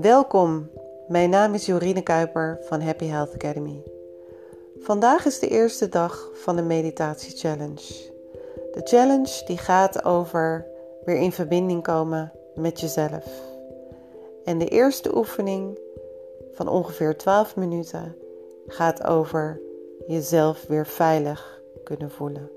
Welkom, mijn naam is Jorine Kuiper van Happy Health Academy. Vandaag is de eerste dag van de Meditatie Challenge. De challenge die gaat over weer in verbinding komen met jezelf. En de eerste oefening van ongeveer 12 minuten gaat over jezelf weer veilig kunnen voelen.